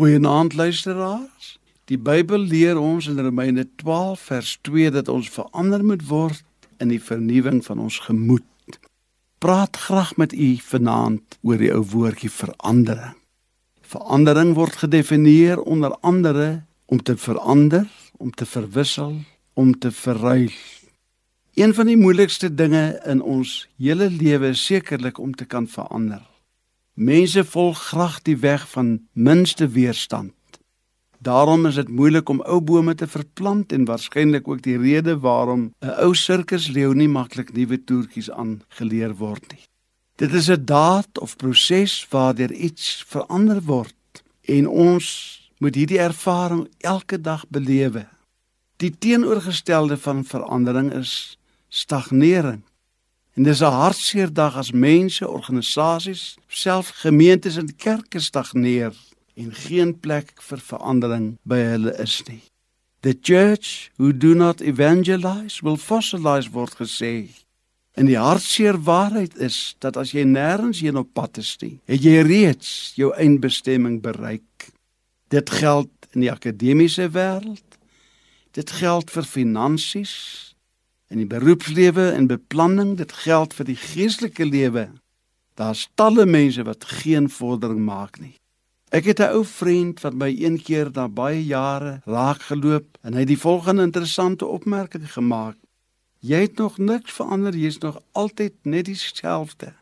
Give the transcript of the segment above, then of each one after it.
Goeienaand luisteraars. Die Bybel leer ons in Romeine 12 vers 2 dat ons verander moet word in die vernuwing van ons gemoed. Praat graag met u vanaand oor die ou woordjie verandering. Verandering word gedefinieer onder andere om te verander, om te verwissel, om te verruil. Een van die moeilikste dinge in ons hele lewe is sekerlik om te kan verander. Mense volg graag die weg van minste weerstand. Daarom is dit moeilik om ou bome te verplant en waarskynlik ook die rede waarom 'n ou sirkusleeu nie maklik nuwe toertjies aangeleer word nie. Dit is 'n daad of proses waardeur iets verander word en ons moet hierdie ervaring elke dag belewe. Die teenoorgestelde van verandering is stagnering. En dis 'n hartseer dag as mense, organisasies, selfs gemeentes en kerke stagneer en geen plek vir verandering by hulle is nie. The church who do not evangelize will fossilize word gesê. En die hartseer waarheid is dat as jy nêrens heen op pad is nie, het jy reeds jou eindbestemming bereik. Dit geld in die akademiese wêreld. Dit geld vir finansies, in die beroepslewe en beplanning, dit geld vir die geestelike lewe. Daar's talle mense wat geen vordering maak nie. Ek het 'n ou vriend wat my een keer na baie jare raak geloop en hy het die volgende interessante opmerking gemaak. Jy het nog niks verander, jy's nog altyd net dieselfde.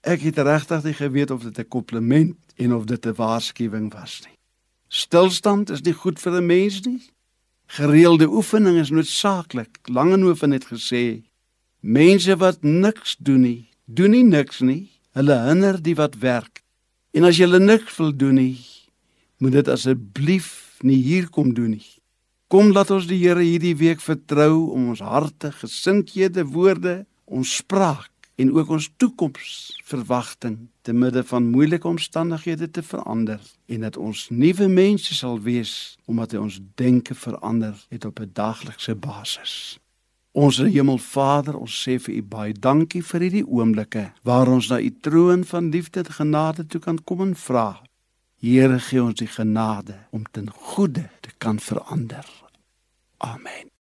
Ek het regtig nie geweet of dit 'n kompliment en of dit 'n waarskuwing was nie. Stilstand is nie goed vir 'n mens nie. Gereelde oefening is noodsaaklik. Langehoven het gesê: Mense wat niks doen nie, doen nie niks nie. Hulle hinder die wat werk. En as jy niks wil doen nie, moet dit asseblief nie hier kom doen nie. Kom laat ons die Here hierdie week vertrou om ons harte, gesindhede, woorde, ons spraak en ook ons toekomsverwagting te midde van moeilike omstandighede te verander en dat ons nuwe mense sal wees omdat hy ons denke verander het op 'n daaglikse basis. Ons Hemelvader, ons sê vir U baie dankie vir hierdie oomblikke waar ons na U troon van liefde en genade toe kan kom en vra. Here gee ons die genade om ten goeie te kan verander. Amen.